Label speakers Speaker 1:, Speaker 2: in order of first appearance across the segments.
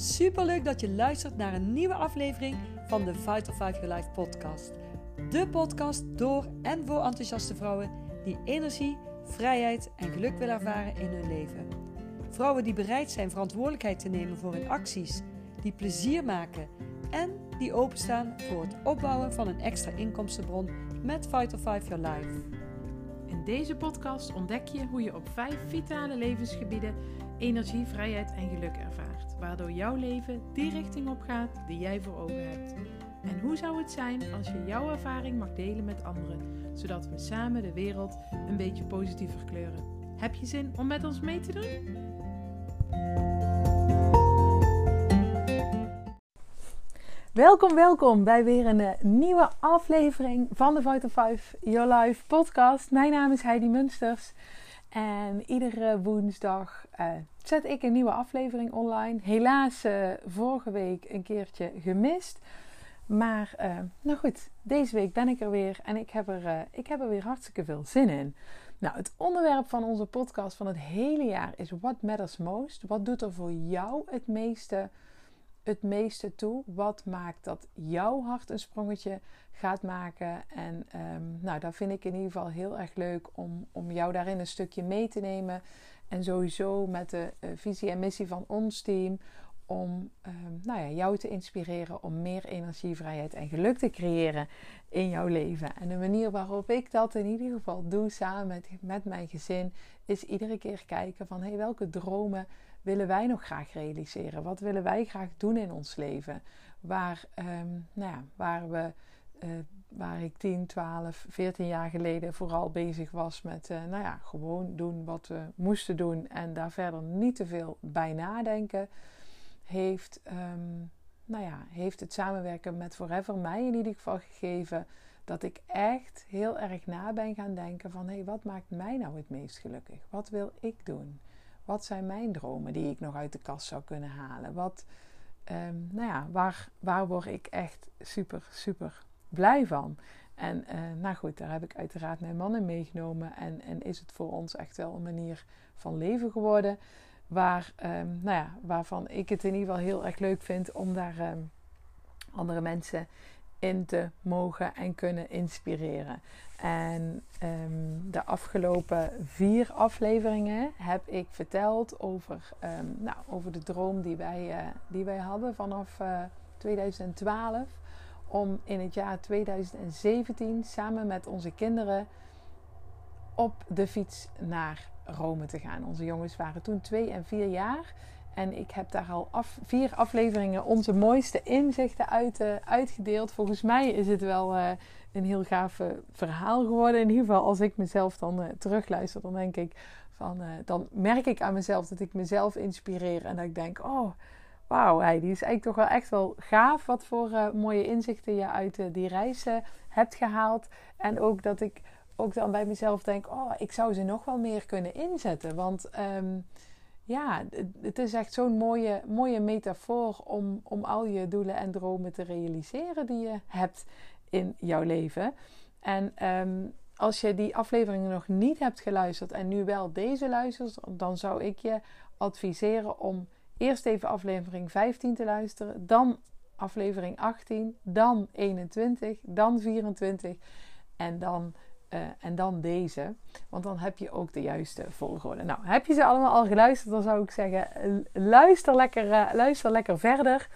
Speaker 1: Super leuk dat je luistert naar een nieuwe aflevering van de Vital 5 Your Life podcast. De podcast door en voor enthousiaste vrouwen die energie, vrijheid en geluk willen ervaren in hun leven. Vrouwen die bereid zijn verantwoordelijkheid te nemen voor hun acties, die plezier maken en die openstaan voor het opbouwen van een extra inkomstenbron met Vital 5 Your Life.
Speaker 2: In deze podcast ontdek je hoe je op vijf vitale levensgebieden energie, vrijheid en geluk ervaart, waardoor jouw leven die richting op gaat die jij voor ogen hebt. En hoe zou het zijn als je jouw ervaring mag delen met anderen, zodat we samen de wereld een beetje positiever kleuren? Heb je zin om met ons mee te doen? Welkom, welkom bij weer een eh, nieuwe aflevering van de Vital 5 Your Life podcast. Mijn naam is Heidi Munsters en iedere woensdag uh, zet ik een nieuwe aflevering online. Helaas uh, vorige week een keertje gemist. Maar uh, nou goed, deze week ben ik er weer en ik heb er, ik heb er weer hartstikke veel zin in. Nou, het onderwerp van onze podcast van het hele jaar is What Matters Most. Wat doet er voor jou het meeste het meeste toe? Wat maakt dat jouw hart een sprongetje gaat maken? En um, nou, dat vind ik in ieder geval heel erg leuk om, om jou daarin een stukje mee te nemen. En sowieso met de uh, visie en missie van ons team. Om um, nou ja, jou te inspireren om meer energie, vrijheid en geluk te creëren in jouw leven. En de manier waarop ik dat in ieder geval doe samen met, met mijn gezin, is iedere keer kijken van hey, welke dromen willen wij nog graag realiseren? Wat willen wij graag doen in ons leven? Waar, um, nou ja, waar, we, uh, waar ik 10, 12, 14 jaar geleden vooral bezig was met uh, nou ja, gewoon doen wat we moesten doen en daar verder niet te veel bij nadenken, heeft, um, nou ja, heeft het samenwerken met Forever mij in ieder geval gegeven dat ik echt heel erg na ben gaan denken van hé, hey, wat maakt mij nou het meest gelukkig? Wat wil ik doen? Wat zijn mijn dromen die ik nog uit de kast zou kunnen halen? Wat, um, nou ja, waar, waar word ik echt super, super blij van? En uh, nou goed, daar heb ik uiteraard mijn man in meegenomen. En, en is het voor ons echt wel een manier van leven geworden. Waar, um, nou ja, waarvan ik het in ieder geval heel erg leuk vind om daar um, andere mensen in te mogen en kunnen inspireren. En um, de afgelopen vier afleveringen heb ik verteld over, um, nou, over de droom die wij, uh, die wij hadden vanaf uh, 2012. Om in het jaar 2017 samen met onze kinderen op de fiets naar Rome te gaan. Onze jongens waren toen twee en vier jaar. En ik heb daar al af, vier afleveringen onze mooiste inzichten uit, uh, uitgedeeld. Volgens mij is het wel uh, een heel gaaf verhaal geworden. In ieder geval, als ik mezelf dan terugluister, dan denk ik van, dan merk ik aan mezelf dat ik mezelf inspireer. En dat ik denk, oh, wauw, die is eigenlijk toch wel echt wel gaaf. Wat voor mooie inzichten je uit die reis hebt gehaald. En ook dat ik ook dan bij mezelf denk, oh, ik zou ze nog wel meer kunnen inzetten. Want um, ja, het is echt zo'n mooie, mooie metafoor om, om al je doelen en dromen te realiseren die je hebt in jouw leven. En um, als je die afleveringen nog niet hebt geluisterd en nu wel deze luistert, dan zou ik je adviseren om eerst even aflevering 15 te luisteren, dan aflevering 18, dan 21, dan 24 en dan uh, en dan deze. Want dan heb je ook de juiste volgorde. Nou, heb je ze allemaal al geluisterd? Dan zou ik zeggen, luister lekker, uh, luister lekker verder.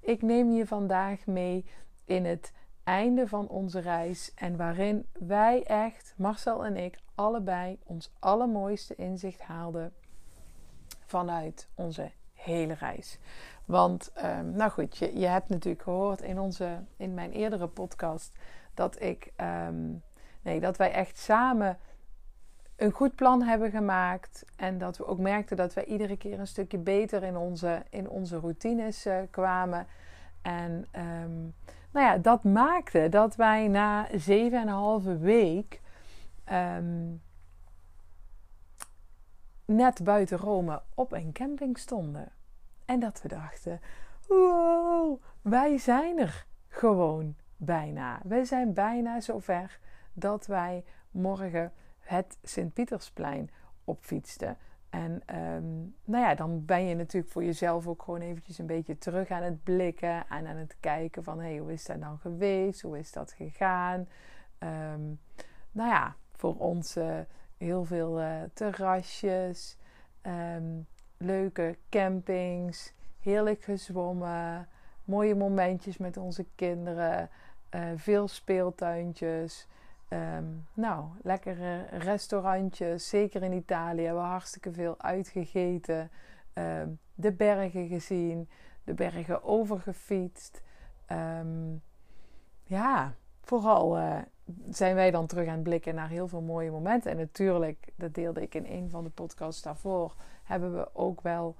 Speaker 2: Ik neem je vandaag mee in het einde van onze reis. En waarin wij echt, Marcel en ik, allebei ons allermooiste inzicht haalden vanuit onze hele reis. Want, um, nou goed, je, je hebt natuurlijk gehoord in, onze, in mijn eerdere podcast dat ik... Um, Nee, dat wij echt samen een goed plan hebben gemaakt. En dat we ook merkten dat wij iedere keer een stukje beter in onze, in onze routines uh, kwamen. En um, nou ja, dat maakte dat wij na zeven en een halve week um, net buiten Rome op een camping stonden. En dat we dachten: wow, wij zijn er gewoon bijna. Wij zijn bijna zover dat wij morgen het Sint-Pietersplein opfietsten. En ehm, nou ja, dan ben je natuurlijk voor jezelf ook gewoon eventjes een beetje terug aan het blikken en aan het kijken van hé, hey, hoe is dat dan geweest? Hoe is dat gegaan? Ehm, nou ja, voor ons heel veel uh, terrasjes, um, leuke campings, heerlijk gezwommen, mooie momentjes met onze kinderen, uh, veel speeltuintjes. Um, nou, lekkere restaurantjes, zeker in Italië. hebben We hartstikke veel uitgegeten. Um, de bergen gezien, de bergen overgefietst. Um, ja, vooral uh, zijn wij dan terug aan het blikken naar heel veel mooie momenten. En natuurlijk, dat deelde ik in een van de podcasts daarvoor, hebben we ook wel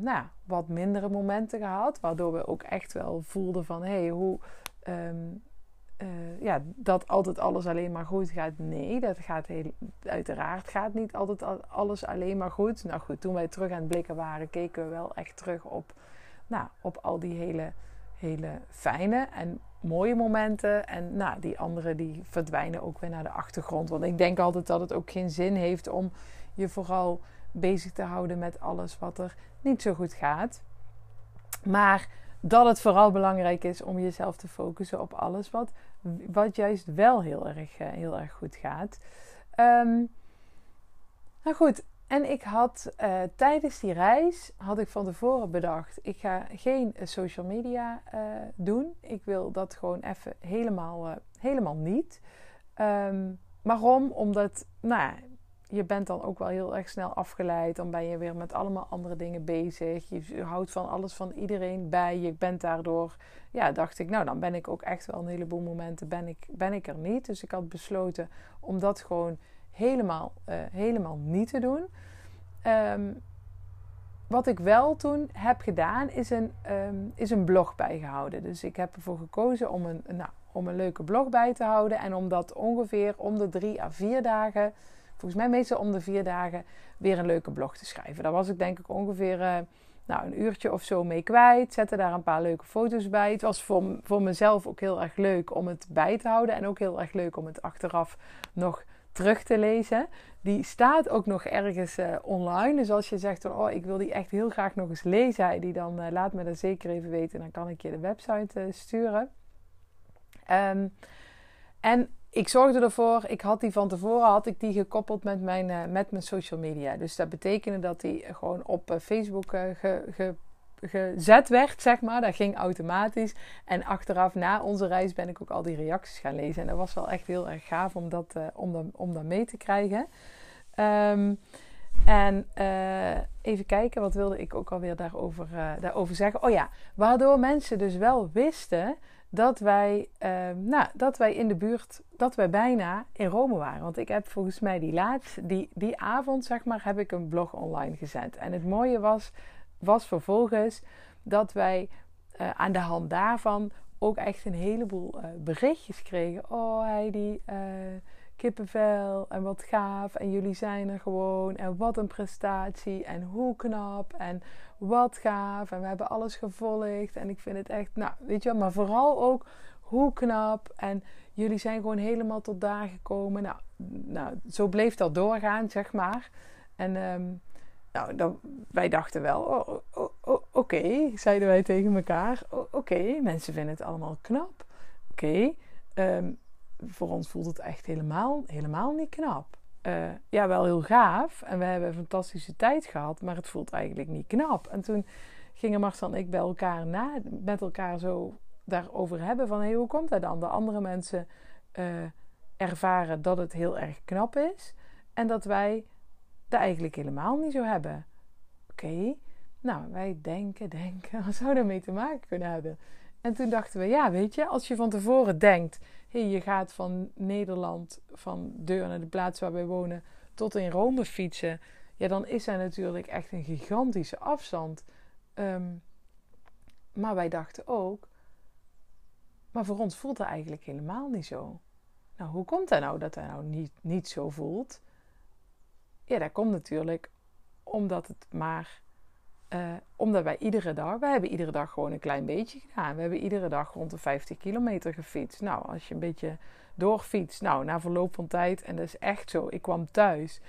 Speaker 2: nou, wat mindere momenten gehad. Waardoor we ook echt wel voelden van, hé, hey, hoe uh, ja, dat altijd alles alleen maar goed gaat. Nee, dat gaat heel, uiteraard gaat niet altijd alles alleen maar goed. Nou goed, toen wij terug aan het blikken waren, keken we wel echt terug op, nou, op al die hele, hele fijne en mooie momenten. En nou, die andere die verdwijnen ook weer naar de achtergrond. Want ik denk altijd dat het ook geen zin heeft om je vooral bezig te houden met alles wat er niet zo goed gaat. Maar dat het vooral belangrijk is om jezelf te focussen op alles wat wat juist wel heel erg, eh, heel erg goed gaat. Um, nou goed, en ik had uh, tijdens die reis, had ik van tevoren bedacht, ik ga geen social media doen. Ik wil dat gewoon even helemaal, helemaal niet. Um, waarom? Omdat, nou je bent dan ook wel heel erg snel afgeleid. Dan ben je weer met allemaal andere dingen bezig. Je houdt van alles van iedereen bij. Je bent daardoor, ja, dacht ik, nou, dan ben ik ook echt wel een heleboel momenten ben ik, ben ik er niet. Dus ik had besloten om dat gewoon helemaal, uh, helemaal niet te doen. Um, wat ik wel toen heb gedaan, is een, um, is een blog bijgehouden. Dus ik heb ervoor gekozen om een, nou, om een leuke blog bij te houden. En om dat ongeveer om de drie à vier dagen volgens mij meestal om de vier dagen weer een leuke blog te schrijven. Daar was ik denk ik ongeveer uh, nou, een uurtje of zo mee kwijt. Zette daar een paar leuke foto's bij. Het was voor, voor mezelf ook heel erg leuk om het bij te houden. En ook heel erg leuk om het achteraf nog terug te lezen. Die staat ook nog ergens uh, online. Dus als je zegt, oh, ik wil die echt heel graag nog eens lezen, die dan uh, laat me dat zeker even weten. Dan kan ik je de website sturen. Um, en ik zorgde ervoor, ik had die van tevoren had ik die gekoppeld met mijn, uh, met mijn social media. Dus dat betekende dat die gewoon op uh, Facebook uh, ge, ge, gezet werd, zeg maar. Dat ging automatisch. En achteraf, na onze reis, ben ik ook al die reacties gaan lezen. En dat was wel echt heel erg gaaf om dat, om dat, om dat mee te krijgen. Um, en even kijken, wat wilde ik ook alweer daarover, daarover zeggen? Oh ja, waardoor mensen dus wel wisten dat wij, uh, nou, dat wij in de buurt, dat wij bijna in Rome waren. Want ik heb volgens mij die laatste, die, die avond, zeg maar, heb ik een blog online gezet. En het mooie was, was vervolgens dat wij uh, aan de hand daarvan ook echt een heleboel uh, berichtjes kregen. Oh Heidi, kippenvel en wat gaaf en jullie zijn er gewoon en wat een prestatie en hoe knap en wat gaaf en we hebben alles gevolgd en ik vind het echt, nou weet je wel, maar vooral ook hoe knap en jullie zijn gewoon helemaal tot daar gekomen. Nou, nou zo bleef dat doorgaan, zeg maar. En um, nou, dan, wij dachten wel, oh, oh, oh, oh oké, zeiden wij tegen elkaar. oké, mensen vinden het allemaal knap. Oké, okay, um, voor ons voelt het echt helemaal, helemaal niet knap. Uh, ja, wel heel gaaf. En we hebben een fantastische tijd gehad, maar het voelt eigenlijk niet knap. En toen gingen Marcel en ik bij elkaar na, met elkaar zo daarover hebben van hey, hoe komt dat dan? De andere mensen uh, ervaren dat het heel erg knap is en dat wij dat eigenlijk helemaal niet zo hebben. Oké, nou wij denken, denken, wat zou daarmee te maken kunnen hebben? En toen dachten we, ja, weet je, als je van tevoren denkt, hey, je gaat van Nederland, van deur naar de plaats waar wij wonen, tot in Rome fietsen, ja, dan is er natuurlijk echt een gigantische afstand. Um, maar wij dachten ook, maar voor ons voelt dat eigenlijk helemaal niet zo. Nou, hoe komt dat nou dat dat nou niet, niet zo voelt? Ja, dat komt natuurlijk omdat het maar uh, omdat wij iedere dag, wij hebben iedere dag gewoon een klein beetje gedaan. We hebben iedere dag rond de 50 kilometer gefietst. Nou, als je een beetje doorfietst, nou, na verloop van tijd, en dat is echt zo, ik kwam thuis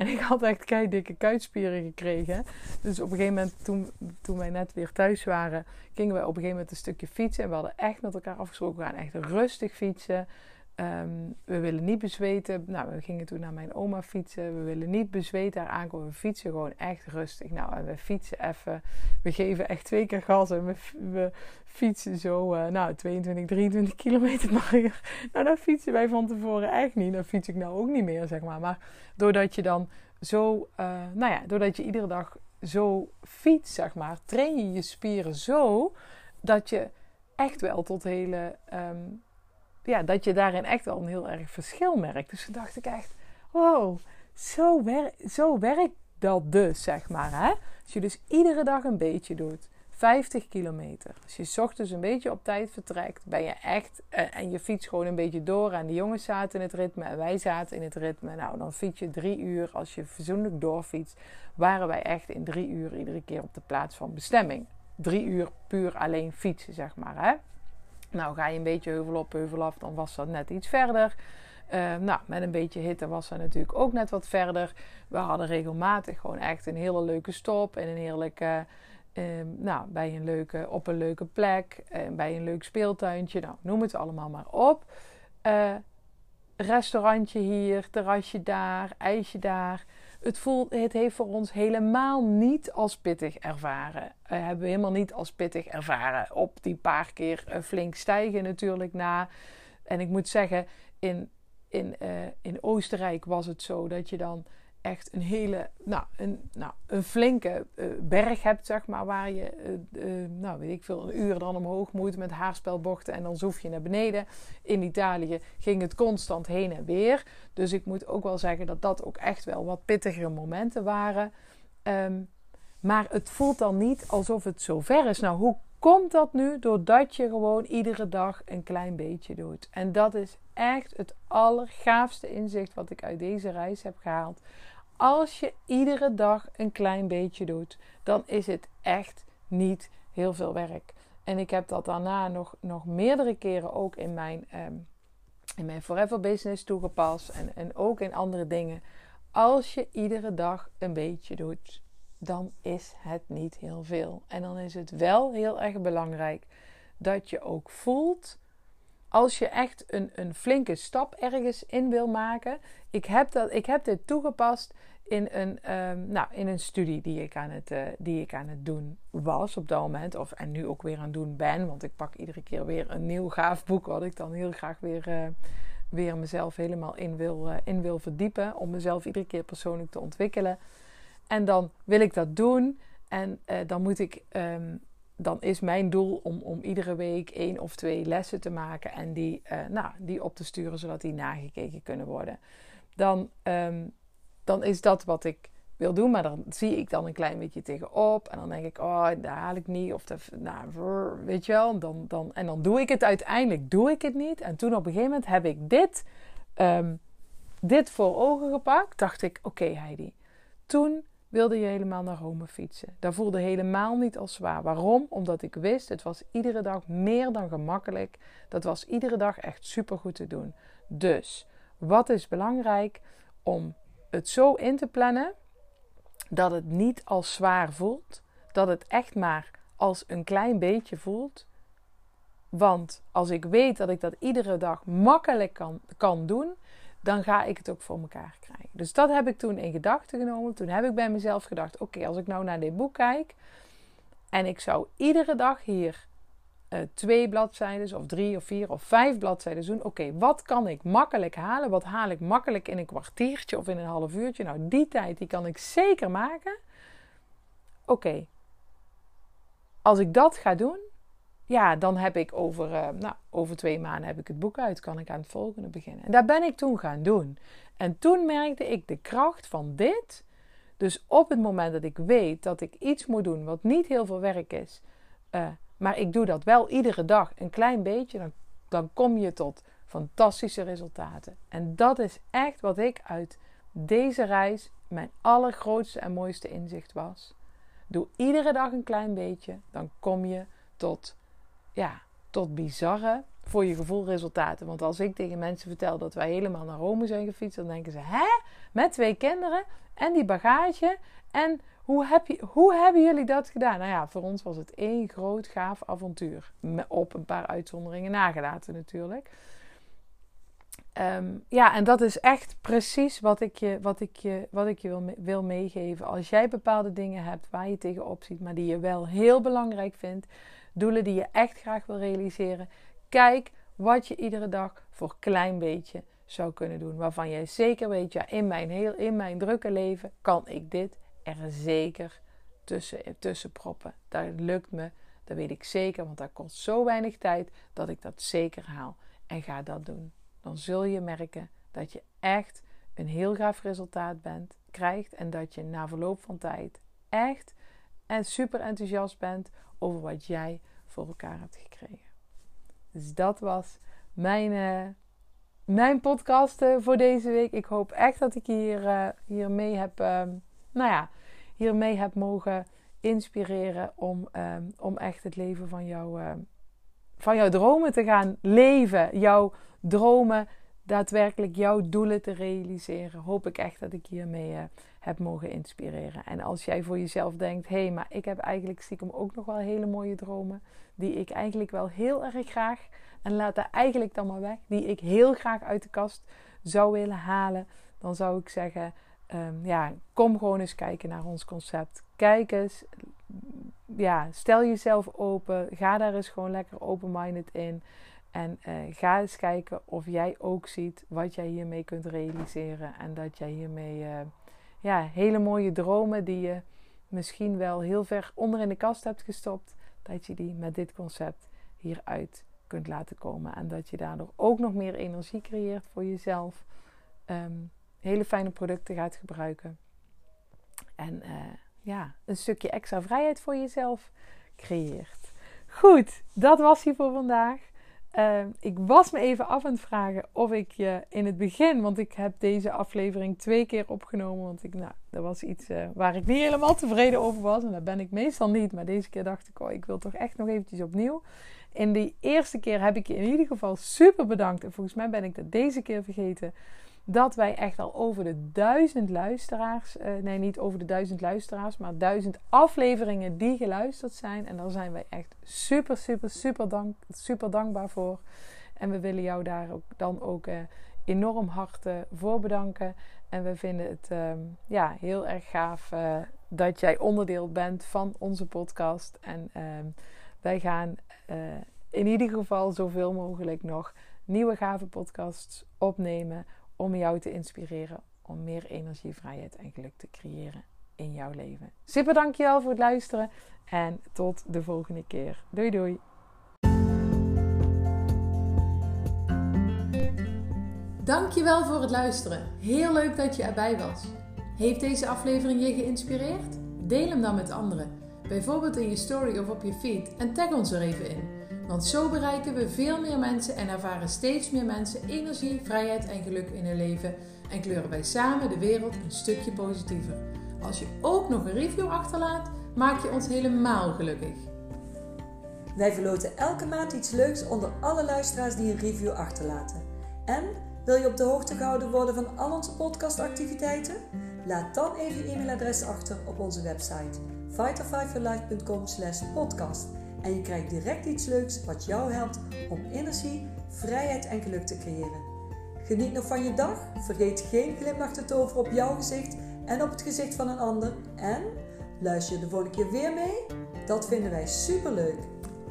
Speaker 2: En ik had echt kei dikke kuitspieren gekregen. Dus op een gegeven moment, toen, toen wij net weer thuis waren, gingen we op een gegeven moment een stukje fietsen. En we hadden echt met elkaar afgesproken, we gaan echt rustig fietsen. Ehm, we willen niet bezweten. Nou, we gingen toen naar mijn oma fietsen. We willen niet bezweten daar aankomen. We fietsen gewoon echt rustig. Nou, en we fietsen even. We geven echt twee keer gas. En we, fietsen zo, uh, nou, 22, 23 kilometer per uur. Nou, dat fietsen wij van tevoren echt niet. Dat fiets ik nou ook niet meer, zeg maar. Maar doordat je dan zo, uh, nou ja, doordat je iedere dag zo fietst, zeg maar, train je je spieren zo dat je echt wel tot hele. Um, ja, dat je daarin echt wel een heel erg verschil merkt. Dus toen dacht ik echt, wow, zo, zo werkt dat dus, zeg maar. Hè? Als je dus iedere dag een beetje doet, 50 kilometer. Als je ochtends een beetje op tijd vertrekt, ben je echt, uh, en je fietst gewoon een beetje door. En de jongens zaten in het ritme en wij zaten in het ritme. Nou, dan fiets je drie uur. Als je verzoenlijk doorfietst, waren wij echt in drie uur iedere keer op de plaats van bestemming. Drie uur puur alleen fietsen, zeg maar. Hè? Nou, ga je een beetje heuvel op, heuvel af, dan was dat net iets verder. Uh, nou, met een beetje hitte was dat natuurlijk ook net wat verder. We hadden regelmatig gewoon echt een hele leuke stop en een heerlijke, uh, nou, bij een leuke, op een leuke plek, uh, bij een leuk speeltuintje. Nou, noem het allemaal maar op. restaurantje hier, terrasje daar, ijsje daar het, voelt, het heeft voor ons helemaal niet als pittig ervaren. Uh, hebben we helemaal niet als pittig ervaren. Op die paar keer uh, flink stijgen natuurlijk na. En ik moet zeggen, in, in, uh, in Oostenrijk was het zo dat je dan echt een hele, nou, een, nou, een flinke uh, berg hebt, zeg maar, waar je, uh, uh, nou, weet ik veel, een uur dan omhoog moet met haarspelbochten en dan zoef je naar beneden. In Italië ging het constant heen en weer. Dus ik moet ook wel zeggen dat dat ook echt wel wat pittigere momenten waren. Um, maar het voelt dan niet alsof het zo ver is. Nou, hoe komt dat nu? Doordat je gewoon iedere dag een klein beetje doet. En dat is echt het allergaafste inzicht wat ik uit deze reis heb gehaald als je iedere dag een klein beetje doet, dan is het echt niet heel veel werk. En ik heb dat daarna nog, nog meerdere keren ook in mijn, um, in mijn Forever Business toegepast. En, en ook in andere dingen. Als je iedere dag een beetje doet, dan is het niet heel veel. En dan is het wel heel erg belangrijk dat je ook voelt. Als je echt een, een flinke stap ergens in wil maken. Ik heb, dat, ik heb dit toegepast in een, um, nou, in een studie die ik, aan het, uh, die ik aan het doen was op dat moment. Of, en nu ook weer aan het doen ben. Want ik pak iedere keer weer een nieuw gaaf boek. Wat ik dan heel graag weer, uh, weer mezelf helemaal in wil, uh, in wil verdiepen. Om mezelf iedere keer persoonlijk te ontwikkelen. En dan wil ik dat doen. En dan moet ik. Um, dan is mijn doel om, om iedere week één of twee lessen te maken. En die, nou, die op te sturen zodat die nagekeken kunnen worden. Dan. Um, dan is dat wat ik wil doen. Maar dan zie ik dan een klein beetje tegenop. En dan denk ik, oh, daar haal ik niet. Of nou, weet je wel. Dan, dan, en dan doe ik het uiteindelijk, doe ik het niet. En toen op een gegeven moment heb ik dit, um, dit voor ogen gepakt. Dacht ik, oké Heidi. Toen wilde je helemaal naar Rome fietsen. Dat voelde helemaal niet als zwaar. Waarom? Omdat ik wist, het was iedere dag meer dan gemakkelijk. Dat was iedere dag echt super goed te doen. Dus, wat is belangrijk? Om het zo in te plannen dat het niet als zwaar voelt, dat het echt maar als een klein beetje voelt. Want als ik weet dat ik dat iedere dag makkelijk kan, kan doen, dan ga ik het ook voor elkaar. Dus dat heb ik toen in gedachten genomen. Toen heb ik bij mezelf gedacht: oké, als ik nou naar dit boek kijk en ik zou iedere dag hier uh, twee bladzijden of drie of vier of vijf bladzijden doen. Oké, wat kan ik makkelijk halen? Wat haal ik makkelijk in een kwartiertje of in een half uurtje? Nou, die tijd die kan ik zeker maken. Oké, als ik dat ga doen, ja, dan heb ik over, uh, nou, over twee maanden heb ik het boek uit. Kan ik aan het volgende beginnen. En dat ben ik toen gaan doen. En toen merkte ik de kracht van dit. Dus op het moment dat ik weet dat ik iets moet doen wat niet heel veel werk is. Uh, maar ik doe dat wel iedere dag een klein beetje. Dan, dan kom je tot fantastische resultaten. En dat is echt wat ik uit deze reis mijn allergrootste en mooiste inzicht was. Doe iedere dag een klein beetje. Dan kom je tot, ja, tot bizarre, voor je gevoel, resultaten. Want als ik tegen mensen vertel dat wij helemaal naar Rome zijn gefietst, dan denken ze: hè? Met twee kinderen? en die bagage. En hoe, heb je, hoe hebben jullie dat gedaan? Nou ja, voor ons was het één groot gaaf avontuur. Op een paar uitzonderingen nagelaten natuurlijk. Ehm, ja, en dat is echt precies wat ik je, wat ik je, wat ik je wil, wil meegeven. Als jij bepaalde dingen hebt waar je tegenop ziet, maar die je wel heel belangrijk vindt, doelen die je echt graag wil realiseren, kijk wat je iedere dag voor klein beetje zou kunnen doen. Waarvan jij zeker weet, ja, in mijn, heel, in mijn drukke leven kan ik dit er zeker tussen, tussen proppen. Dat lukt me, dat weet ik zeker, want dat kost zo weinig tijd dat ik dat zeker haal. En ga dat doen dan zul je merken dat je echt een heel gaaf resultaat bent, krijgt en dat je na verloop van tijd echt en super enthousiast bent over wat jij voor elkaar hebt gekregen. Dus dat was mijn, uh, mijn podcast uh, voor deze week. Ik hoop echt dat ik hier, uh, hiermee heb, nou ja, hiermee heb mogen inspireren om, om echt het leven van, jou, van jouw dromen te gaan leven. Jouw dromen, daadwerkelijk jouw doelen te realiseren. Hoop ik echt dat ik hiermee uh, heb mogen inspireren. En als jij voor jezelf denkt: hé, hey, maar ik heb eigenlijk stiekem ook nog wel hele mooie dromen. Die ik eigenlijk wel heel erg graag, en laat daar eigenlijk dan maar weg, die ik heel graag uit de kast zou willen halen. Dan zou ik zeggen: um, ja, kom gewoon eens kijken naar ons concept. Kijk eens, ja, stel jezelf open. Ga daar eens gewoon lekker open-minded in. En uh, ga eens kijken of jij ook ziet wat jij hiermee kunt realiseren. En dat jij hiermee uh, ja, hele mooie dromen die je misschien wel heel ver onder in de kast hebt gestopt, dat je die met dit concept hieruit kunt laten komen. En dat je daardoor ook nog meer energie creëert voor jezelf. Um, hele fijne producten gaat gebruiken. En uh, ja, een stukje extra vrijheid voor jezelf creëert. Goed, dat was hier voor vandaag. Uh, ik was me even af aan het vragen of ik je in het begin, want ik heb deze aflevering twee keer opgenomen, want ik, nou, dat was iets uh, waar ik niet helemaal tevreden over was en dat ben ik meestal niet, maar deze keer dacht ik, oh, ik wil toch echt nog eventjes opnieuw. In die eerste keer heb ik je in ieder geval super bedankt en volgens mij ben ik dat deze keer vergeten dat wij echt al over de duizend luisteraars, uh, nee niet over de duizend luisteraars, maar duizend afleveringen die geluisterd zijn. En daar zijn wij echt super, super, super, dank, super dankbaar voor. En we willen jou daar ook, dan ook uh, enorm hard voor bedanken. En we vinden het uh, ja, heel erg gaaf dat jij onderdeel bent van onze podcast. En ehm, wij gaan in ieder geval zoveel mogelijk nog nieuwe gave podcasts opnemen om jou te inspireren om meer energie, vrijheid en geluk te creëren in jouw leven. Super dankjewel voor het luisteren en tot de volgende keer. Doei doei. Dankjewel voor het luisteren. Heel leuk dat je erbij was. Heeft deze aflevering je geïnspireerd? Deel hem dan met anderen. Bijvoorbeeld in je story of op je feed en tag ons er even in. Want zo bereiken we veel meer mensen en ervaren steeds meer mensen energie, vrijheid en geluk in hun leven en kleuren wij samen de wereld een stukje positiever. Als je ook nog een review achterlaat, maak je ons helemaal gelukkig.
Speaker 1: Wij verloten elke maand iets leuks onder alle luisteraars die een review achterlaten. En wil je op de hoogte gehouden worden van al onze podcastactiviteiten? Laat dan even je e-mailadres achter op onze website fighterfiveforlife.com/podcast en je krijgt direct iets leuks wat jou helpt om energie, vrijheid en geluk te creëren. Geniet nog van je dag, vergeet geen glimlach te toveren op jouw gezicht en op het gezicht van een ander en luister je de volgende keer weer mee? Dat vinden wij super leuk.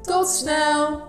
Speaker 2: Tot snel!